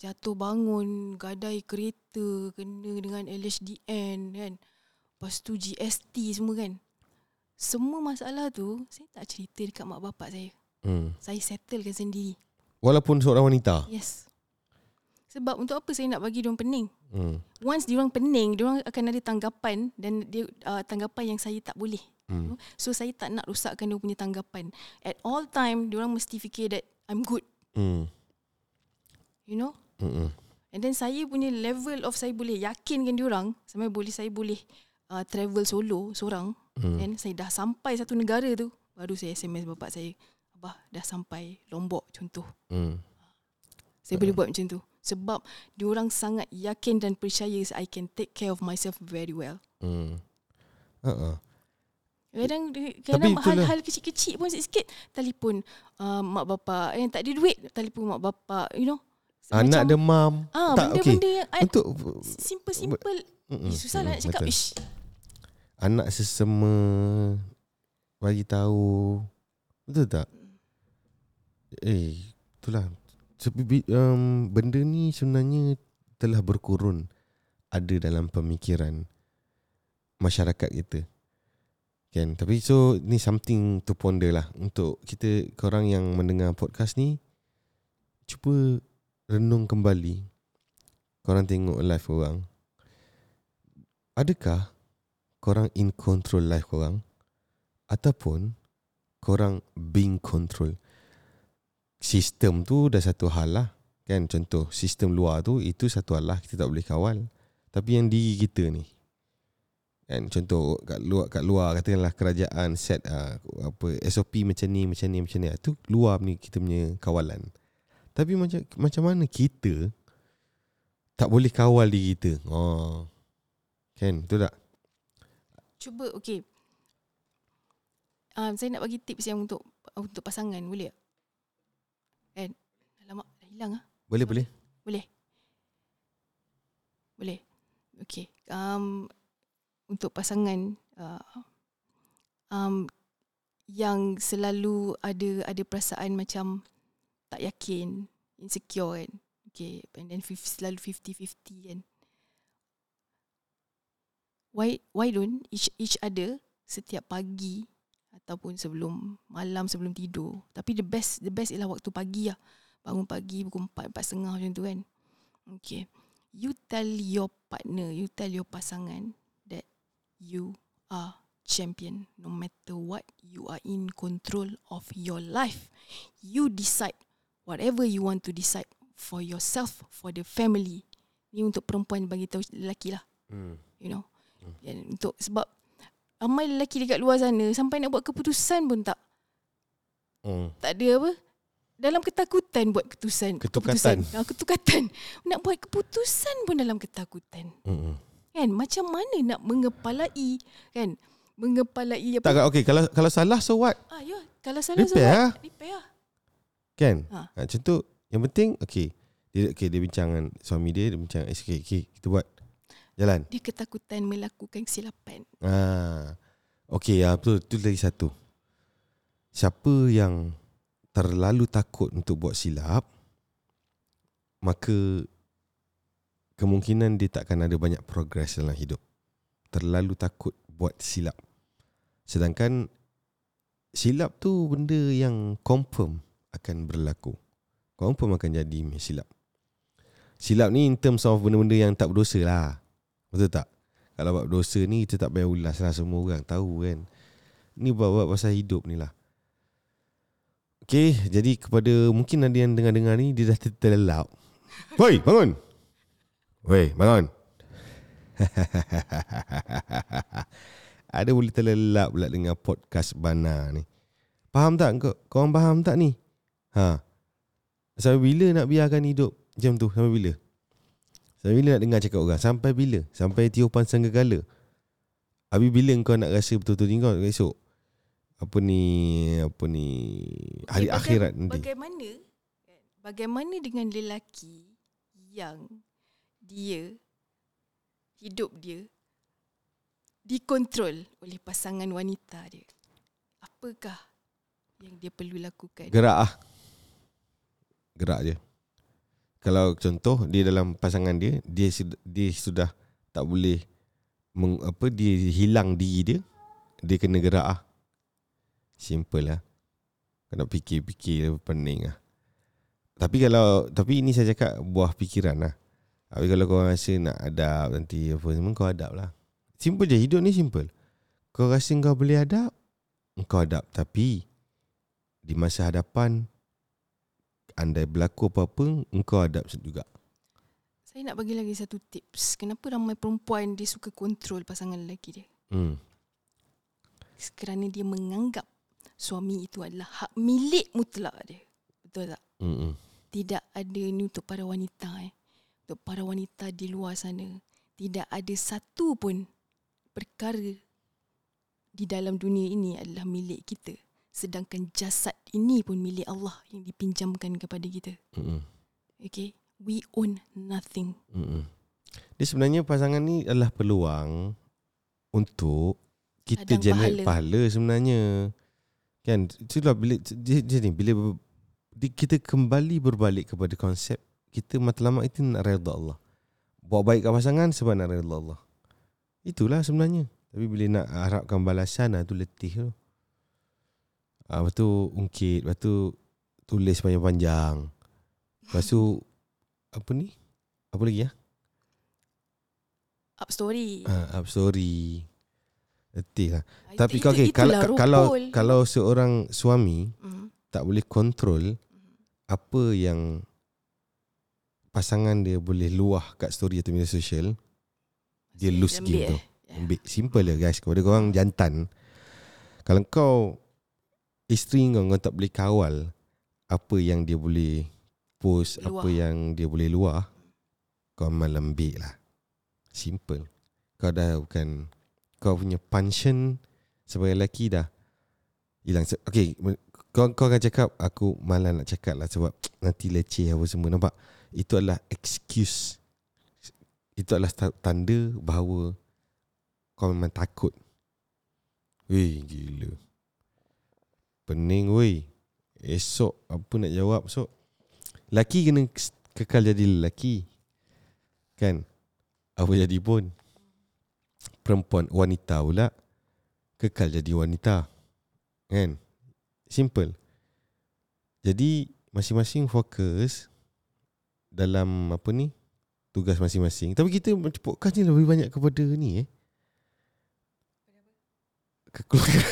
[SPEAKER 2] jatuh bangun gadai kereta kena dengan LHDN kan? Lepas tu GST semua kan? Semua masalah tu saya tak cerita dekat mak bapak saya.
[SPEAKER 1] Mm.
[SPEAKER 2] saya settlekan sendiri.
[SPEAKER 1] Walaupun seorang wanita.
[SPEAKER 2] yes. Sebab untuk apa saya nak bagi diorang pening?
[SPEAKER 1] Mm.
[SPEAKER 2] once diorang pening diorang akan ada tanggapan dan dia uh, tanggapan yang saya tak boleh
[SPEAKER 1] Mm.
[SPEAKER 2] So saya tak nak rosakkan dia punya tanggapan. At all time, orang mesti fikir that I'm good.
[SPEAKER 1] Mm.
[SPEAKER 2] You know?
[SPEAKER 1] Mm-mm.
[SPEAKER 2] And then saya punya level of saya boleh yakinkan orang sampai boleh saya boleh uh, travel solo seorang.
[SPEAKER 1] Mm.
[SPEAKER 2] And saya dah sampai satu negara tu, baru saya SMS bapak saya, abah dah sampai Lombok contoh.
[SPEAKER 1] Mm.
[SPEAKER 2] Saya boleh buat macam tu. Sebab diorang sangat yakin dan percaya I can take care of myself very well.
[SPEAKER 1] Mm. Uh-uh.
[SPEAKER 2] Kadang kadang
[SPEAKER 1] itulah-
[SPEAKER 2] hal-hal kecil-kecil pun sikit-sikit. Telefon uh, mak bapak yang tak ada duit telefon mak bapak you know.
[SPEAKER 1] Anak demam.
[SPEAKER 2] ah
[SPEAKER 1] tak,
[SPEAKER 2] benda-benda yang I,
[SPEAKER 1] Untuk
[SPEAKER 2] simple-simple.
[SPEAKER 1] Mm-mm,
[SPEAKER 2] eh, susah
[SPEAKER 1] mm,
[SPEAKER 2] lah nak cakap
[SPEAKER 1] betul.
[SPEAKER 2] ish.
[SPEAKER 1] Anak sesama bagi tahu. Betul tak? Eh itulah. Um, benda ni sebenarnya telah berkurun ada dalam pemikiran masyarakat kita kan? Tapi so ni something to ponder lah. Untuk kita korang yang mendengar podcast ni cuba renung kembali. Korang tengok live korang. Adakah korang in control life korang? Ataupun korang being control? Sistem tu dah satu hal lah. Kan? Contoh sistem luar tu itu satu hal lah. Kita tak boleh kawal. Tapi yang diri kita ni kan contoh kat luar kat luar katakanlah kerajaan set uh, apa SOP macam ni macam ni macam ni. Tu luar ni kita punya kawalan. Tapi macam macam mana kita tak boleh kawal diri kita? Oh kan betul tak?
[SPEAKER 2] Cuba okey. Um, saya nak bagi tips yang untuk untuk pasangan boleh tak? Kan? Alamak dah hilang ah.
[SPEAKER 1] Boleh boleh.
[SPEAKER 2] Boleh. Boleh. Okey. Um, untuk pasangan uh, um, yang selalu ada ada perasaan macam tak yakin, insecure kan. Okay, and then fif- selalu 50-50 kan. Why why don't each each other setiap pagi ataupun sebelum malam sebelum tidur. Tapi the best the best ialah waktu pagi lah. Bangun pagi pukul 4, 4.30 macam tu kan. Okay. You tell your partner, you tell your pasangan you are champion. No matter what, you are in control of your life. You decide whatever you want to decide for yourself, for the family. Ni untuk perempuan bagi tahu lelaki lah,
[SPEAKER 1] hmm.
[SPEAKER 2] you know. Dan untuk sebab ramai lelaki dekat luar sana sampai nak buat keputusan pun tak
[SPEAKER 1] Hmm.
[SPEAKER 2] tak ada apa dalam ketakutan buat keputusan
[SPEAKER 1] Ketukatan.
[SPEAKER 2] keputusan. Ah, ketukatan nak buat keputusan pun dalam ketakutan
[SPEAKER 1] Hmm.
[SPEAKER 2] Kan macam mana nak mengepalai kan mengepalai apa
[SPEAKER 1] Tak okey kalau kalau salah so what?
[SPEAKER 2] ah ya kalau salah
[SPEAKER 1] Repair
[SPEAKER 2] so
[SPEAKER 1] lah.
[SPEAKER 2] what? repair lah
[SPEAKER 1] Kan?
[SPEAKER 2] Ha.
[SPEAKER 1] Ha. Macam tu yang penting okey. Dia okey dia bincang dengan suami dia, dia bincang eh, okey okey kita buat jalan.
[SPEAKER 2] dia ketakutan melakukan kesilapan
[SPEAKER 1] Ah. Okey ya betul tu lagi satu. Siapa yang terlalu takut untuk buat silap maka kemungkinan dia tak akan ada banyak progres dalam hidup. Terlalu takut buat silap. Sedangkan silap tu benda yang confirm akan berlaku. Confirm akan jadi silap. Silap ni in terms of benda-benda yang tak berdosa lah. Betul tak? Kalau buat dosa ni kita tak payah ulas lah semua orang tahu kan. Ni buat-buat pasal hidup ni lah. Okay, jadi kepada mungkin ada yang dengar-dengar ni dia dah ter- terlelap. Woi, bangun. Woi, bangun. (laughs) ada boleh terlelap pula dengan podcast Bana ni. Faham tak kau? Kau orang faham tak ni? Ha. Sampai bila nak biarkan hidup macam tu? Sampai bila? Sampai bila nak dengar cakap orang? Sampai bila? Sampai tiupan sanggegala. Habis bila kau nak rasa betul-betul ni kau esok? apa ni apa ni hari
[SPEAKER 2] Baga-
[SPEAKER 1] akhirat nanti.
[SPEAKER 2] Bagaimana bagaimana dengan lelaki yang dia hidup dia dikontrol oleh pasangan wanita dia. Apakah yang dia perlu lakukan?
[SPEAKER 1] Gerak ah. Gerak je. Kalau contoh dia dalam pasangan dia, dia dia sudah tak boleh meng, apa dia hilang diri dia, dia kena gerak ah. Simple lah. Kau nak fikir-fikir pening lah. Tapi kalau tapi ini saya cakap buah fikiran lah. Tapi kalau kau rasa nak adab nanti apa semua kau adab lah. Simple je hidup ni simple. Kau rasa kau boleh adab, kau adab. Tapi di masa hadapan andai berlaku apa-apa engkau adab juga.
[SPEAKER 2] Saya nak bagi lagi satu tips. Kenapa ramai perempuan dia suka kontrol pasangan lelaki dia?
[SPEAKER 1] Hmm.
[SPEAKER 2] Kerana dia menganggap suami itu adalah hak milik mutlak dia. Betul tak?
[SPEAKER 1] Hmm.
[SPEAKER 2] Tidak ada ni untuk para wanita eh. Untuk para wanita di luar sana. Tidak ada satu pun perkara di dalam dunia ini adalah milik kita. Sedangkan jasad ini pun milik Allah yang dipinjamkan kepada kita.
[SPEAKER 1] Hmm.
[SPEAKER 2] Okay? We own nothing.
[SPEAKER 1] Hmm. Dia sebenarnya pasangan ni adalah peluang untuk kita generate
[SPEAKER 2] pahala.
[SPEAKER 1] pahala. sebenarnya. Kan itulah bila dia, dia ni bila di- kita kembali berbalik kepada konsep kita matlamat itu nak redha Allah. Buat baik kat pasangan sebab nak redha Allah. Itulah sebenarnya. Tapi bila nak harapkan balasan ah tu letih tu. Ah lepas tu ungkit, lepas tu tulis panjang-panjang. Lepas tu apa ni? Apa lagi ya?
[SPEAKER 2] Up story.
[SPEAKER 1] Ah, up story. Letih lah.
[SPEAKER 2] Ah,
[SPEAKER 1] Tapi
[SPEAKER 2] itu-
[SPEAKER 1] okay, kalau
[SPEAKER 2] itulah
[SPEAKER 1] kalau
[SPEAKER 2] rupul.
[SPEAKER 1] kalau seorang suami
[SPEAKER 2] Hmm.
[SPEAKER 1] tak boleh kontrol apa yang pasangan dia boleh luah kat story atau media sosial, dia lose
[SPEAKER 2] Ambil
[SPEAKER 1] game tu.
[SPEAKER 2] eh. Ya.
[SPEAKER 1] Ambil simple lah guys. Kepada korang jantan, kalau kau isteri kau kau tak boleh kawal apa yang dia boleh post,
[SPEAKER 2] Luah.
[SPEAKER 1] apa yang dia boleh luah, kau malam ambil lah. Simple. Kau dah bukan kau punya pension sebagai lelaki dah hilang. Okay, kau, kau akan cakap aku malas nak cakap lah sebab (tsk) nanti leceh apa semua. Nampak? Itu adalah excuse. Itu adalah ta- tanda bahawa kau memang takut. Weh, gila. Pening weh. Esok apa nak jawab esok? Laki kena kekal jadi lelaki. Kan? Apa jadi pun. Perempuan wanita pula kekal jadi wanita. Kan? Simple. Jadi masing-masing fokus dalam apa ni? Tugas masing-masing. Tapi kita macam podcast ni lebih banyak kepada ni eh. Kekeluarga. (laughs)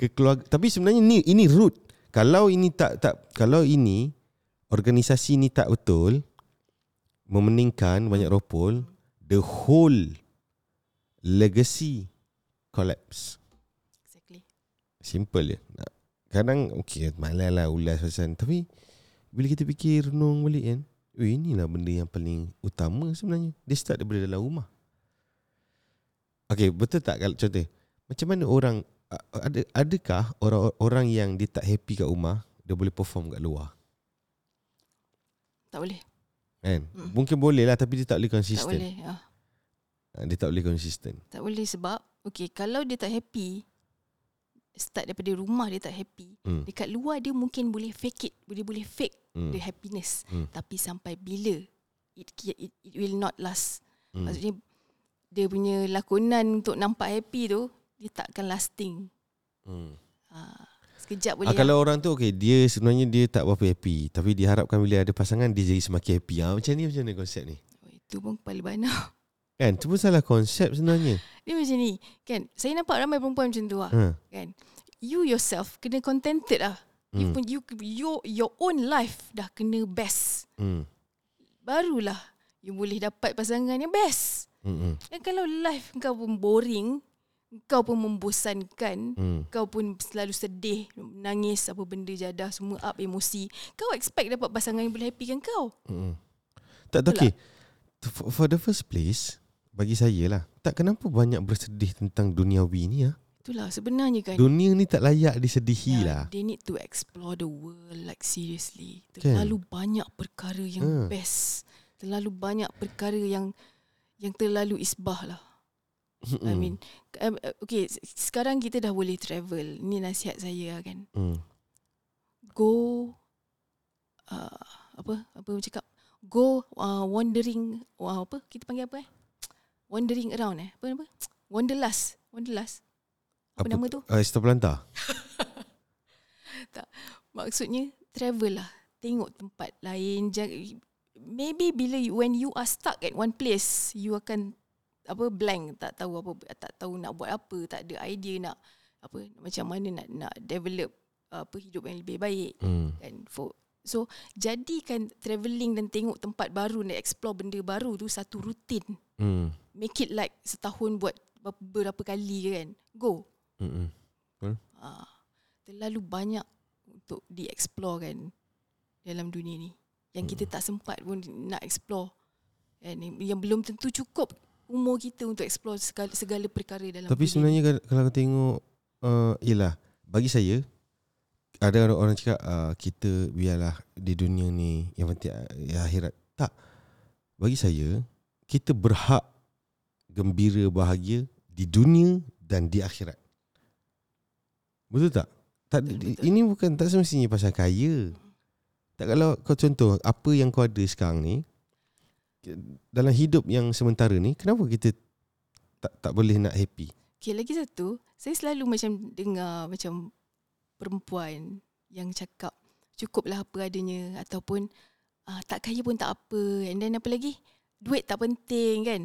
[SPEAKER 1] Kekeluarga. Tapi sebenarnya ni ini root. Kalau ini tak tak kalau ini organisasi ni tak betul memeningkan banyak ropol, the whole legacy collapse.
[SPEAKER 2] Exactly.
[SPEAKER 1] Simple je. Kadang okay, malas lah ulas pasal Tapi bila kita fikir renung balik kan, oh inilah benda yang paling utama sebenarnya. Dia start daripada dalam rumah. Okay, betul tak kalau contoh macam mana orang ada adakah orang orang yang dia tak happy kat rumah dia boleh perform kat luar
[SPEAKER 2] Tak boleh.
[SPEAKER 1] kan
[SPEAKER 2] Hmm.
[SPEAKER 1] mungkin boleh lah tapi dia tak boleh
[SPEAKER 2] Tak
[SPEAKER 1] konsisten
[SPEAKER 2] boleh. Ah.
[SPEAKER 1] Ha, dia tak boleh konsisten
[SPEAKER 2] Tak boleh sebab okay, kalau dia tak happy start daripada rumah dia tak happy
[SPEAKER 1] hmm.
[SPEAKER 2] dekat luar dia mungkin boleh fake it boleh boleh fake
[SPEAKER 1] Hmm.
[SPEAKER 2] the happiness
[SPEAKER 1] Hmm.
[SPEAKER 2] tapi sampai bila it, it it will not last
[SPEAKER 1] Hmm.
[SPEAKER 2] maksudnya dia punya lakonan untuk nampak happy tu dia takkan lasting
[SPEAKER 1] Hmm.
[SPEAKER 2] ha, sekejap boleh
[SPEAKER 1] Ah, kalau orang tu okay dia sebenarnya dia tak berapa happy tapi diharapkan bila ada pasangan dia jadi semakin happy. Ah macam ni macam mana konsep ni?
[SPEAKER 2] oh, itu pun kepala bana (laughs)
[SPEAKER 1] Kan tu pun salah konsep sebenarnya.
[SPEAKER 2] dia macam ni kan saya nampak ramai perempuan macam tu lah
[SPEAKER 1] Ha.
[SPEAKER 2] kan you yourself kena contented lah you
[SPEAKER 1] Hmm.
[SPEAKER 2] pun you your your own life dah kena best
[SPEAKER 1] Hmm.
[SPEAKER 2] barulah you boleh dapat pasangan yang best
[SPEAKER 1] Hmm. Hmm.
[SPEAKER 2] dan kalau life kau pun boring kau pun membosankan
[SPEAKER 1] Hmm.
[SPEAKER 2] kau pun selalu sedih nangis apa benda jadah semua up emosi kau expect dapat pasangan yang boleh happykan kau
[SPEAKER 1] Hmm. Tak tak okay. For, for the first place bagi saya lah tak kenapa banyak bersedih tentang duniawi ni ah.
[SPEAKER 2] Itulah sebenarnya kan.
[SPEAKER 1] Dunia ni tak layak disedihi lah.
[SPEAKER 2] They need to explore the world like seriously.
[SPEAKER 1] Kan?
[SPEAKER 2] Terlalu banyak perkara yang
[SPEAKER 1] Ha.
[SPEAKER 2] best. Terlalu banyak perkara yang yang terlalu isbah lah. I mean, um, okay, sekarang kita dah boleh travel. Ni nasihat saya lah kan.
[SPEAKER 1] Hmm.
[SPEAKER 2] Go uh, apa apa orang cakap go uh, wandering uh, apa kita panggil apa eh wandering around eh apa apa wanderlust wanderlust apa,
[SPEAKER 1] Apa
[SPEAKER 2] nama tu
[SPEAKER 1] Uh, Esther Pelanta. (laughs)
[SPEAKER 2] Maksudnya travel lah. Tengok tempat lain. Maybe bila you, when you are stuck at one place, you akan apa blank, tak tahu apa tak tahu nak buat apa, tak ada idea nak apa macam mana nak nak develop apa hidup yang lebih baik
[SPEAKER 1] Hmm.
[SPEAKER 2] kan for so jadikan travelling dan tengok tempat baru dan explore benda baru tu satu rutin
[SPEAKER 1] Hmm.
[SPEAKER 2] make it like setahun buat berapa, berapa kali kan go
[SPEAKER 1] Hmm.
[SPEAKER 2] Ah, terlalu banyak untuk di-explore kan dalam dunia ni. Yang kita tak sempat pun nak explore. Kan? Yang belum tentu cukup umur kita untuk explore segala, segala perkara dalam
[SPEAKER 1] Tapi
[SPEAKER 2] dunia
[SPEAKER 1] sebenarnya kalau- kalau kau tengok uh, Yelah Bagi saya Ada orang, orang cakap uh, Kita biarlah Di dunia ni Yang penting ya, akhirat Tak Bagi saya Kita berhak Gembira bahagia Di dunia Dan di akhirat Betul tak? tak
[SPEAKER 2] Betul, betul.
[SPEAKER 1] Ini bukan Tak semestinya pasal kaya Tak kalau kau contoh Apa yang kau ada sekarang ni Dalam hidup yang sementara ni Kenapa kita tak tak boleh nak happy?
[SPEAKER 2] Okay, lagi satu, saya selalu macam dengar macam perempuan yang cakap cukuplah apa adanya ataupun uh, tak kaya pun tak apa and then apa lagi duit tak penting kan.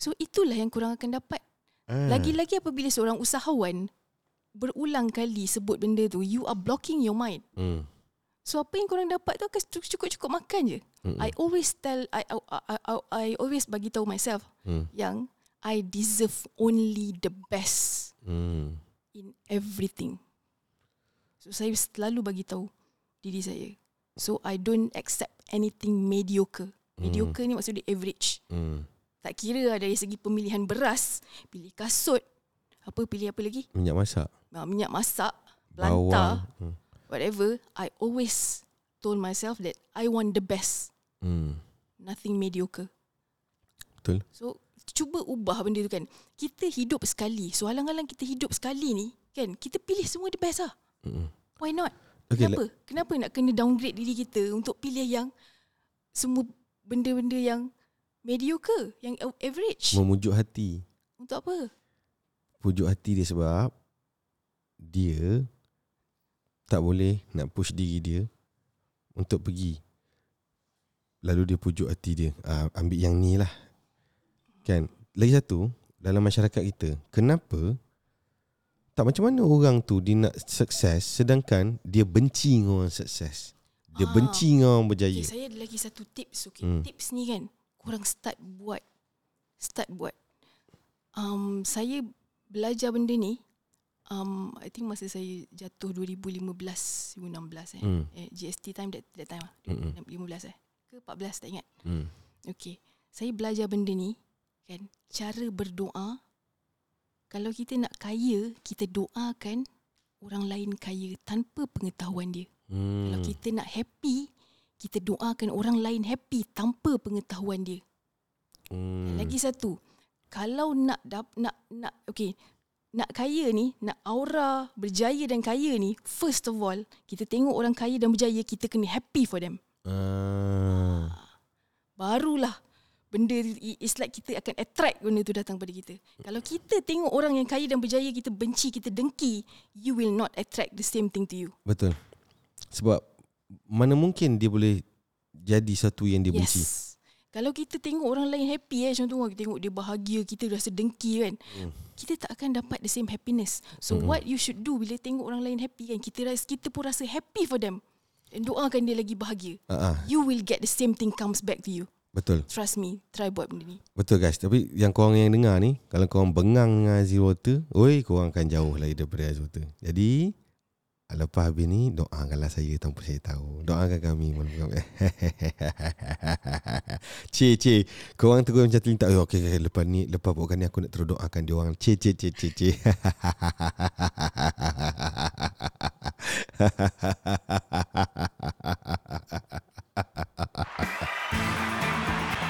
[SPEAKER 2] So itulah yang kurang akan dapat.
[SPEAKER 1] Ah.
[SPEAKER 2] Lagi-lagi apabila seorang usahawan berulang kali sebut benda tu, you are blocking your mind.
[SPEAKER 1] Hmm.
[SPEAKER 2] So apa yang korang dapat tu akan cukup-cukup makan je.
[SPEAKER 1] Mm-mm.
[SPEAKER 2] I always tell, I, I, I, I, I always bagi tahu myself
[SPEAKER 1] Hmm.
[SPEAKER 2] yang I deserve only the best
[SPEAKER 1] Hmm.
[SPEAKER 2] in everything. So saya selalu bagi tahu diri saya. So I don't accept anything mediocre. Mediocre ni maksudnya average.
[SPEAKER 1] Hmm.
[SPEAKER 2] Tak kira dari segi pemilihan beras, pilih kasut, apa pilih apa lagi?
[SPEAKER 1] Minyak masak.
[SPEAKER 2] Ah, Minyak masak,
[SPEAKER 1] Bawang.
[SPEAKER 2] pelanta,
[SPEAKER 1] Hmm.
[SPEAKER 2] whatever. I always told myself that I want the best,
[SPEAKER 1] Hmm.
[SPEAKER 2] nothing mediocre.
[SPEAKER 1] Betul.
[SPEAKER 2] So cuba ubah benda tu kan. Kita hidup sekali. So halang-halang kita hidup sekali ni kan, kita pilih semua the best lah.
[SPEAKER 1] Hmm.
[SPEAKER 2] Why not?
[SPEAKER 1] Okay,
[SPEAKER 2] Kenapa? Kenapa nak kena downgrade diri kita untuk pilih yang semua benda-benda yang mediocre, yang average?
[SPEAKER 1] Memujuk hati.
[SPEAKER 2] Untuk apa?
[SPEAKER 1] Pujuk hati dia sebab dia tak boleh nak push diri dia untuk pergi. Lalu dia pujuk hati dia. Ah, ambil yang ni lah. Kan? Lagi satu, dalam masyarakat kita, kenapa tak macam mana orang tu dia nak sukses sedangkan dia benci dengan orang sukses. Dia
[SPEAKER 2] Ah.
[SPEAKER 1] benci dengan orang berjaya.
[SPEAKER 2] Okay, saya ada lagi satu tips. Okay.
[SPEAKER 1] Hmm.
[SPEAKER 2] Tips ni kan, korang start buat. Start buat. Um, saya belajar benda ni, um, I think masa saya jatuh 2015, 2016 eh.
[SPEAKER 1] Hmm.
[SPEAKER 2] eh GST time that, that time lah.
[SPEAKER 1] Mm-mm.
[SPEAKER 2] 15 eh. Ke 14 tak ingat.
[SPEAKER 1] Hmm.
[SPEAKER 2] Okay. Saya belajar benda ni kan. Cara berdoa. Kalau kita nak kaya, kita doakan orang lain kaya tanpa pengetahuan dia.
[SPEAKER 1] Hmm.
[SPEAKER 2] Kalau kita nak happy, kita doakan orang lain happy tanpa pengetahuan dia.
[SPEAKER 1] Hmm.
[SPEAKER 2] Lagi satu, kalau nak dap, nak nak okay, nak kaya ni, nak aura berjaya dan kaya ni, first of all, kita tengok orang kaya dan berjaya, kita kena happy for them.
[SPEAKER 1] Ah.
[SPEAKER 2] Barulah benda it's like kita akan attract benda tu datang pada kita. Kalau kita tengok orang yang kaya dan berjaya kita benci, kita dengki, you will not attract the same thing to you.
[SPEAKER 1] Betul. Sebab mana mungkin dia boleh jadi satu yang dia benci.
[SPEAKER 2] Kalau kita tengok orang lain happy eh contoh kita tengok dia bahagia, kita rasa dengki kan.
[SPEAKER 1] Hmm.
[SPEAKER 2] Kita tak akan dapat the same happiness. So
[SPEAKER 1] Mm-mm.
[SPEAKER 2] what you should do bila tengok orang lain happy kan, kita rasa kita pun rasa happy for them. Dan doakan dia lagi bahagia.
[SPEAKER 1] Ah, ah,
[SPEAKER 2] You will get the same thing comes back to you.
[SPEAKER 1] betul.
[SPEAKER 2] Trust me, try buat benda ni.
[SPEAKER 1] Betul guys. Tapi yang korang yang dengar ni, kalau korang bengang dengan zero water, oi, korang akan jauh lagi daripada zero water. Jadi, Lepas habis ni Doakanlah saya Tanpa saya tahu. Doakan kami (laughs) Cik cik. Korang tegur macam tu oh, okay, okay Lepas ni Lepas bukan ni Aku nak terus doakan dia orang. Cik cik cik cik cik. (laughs)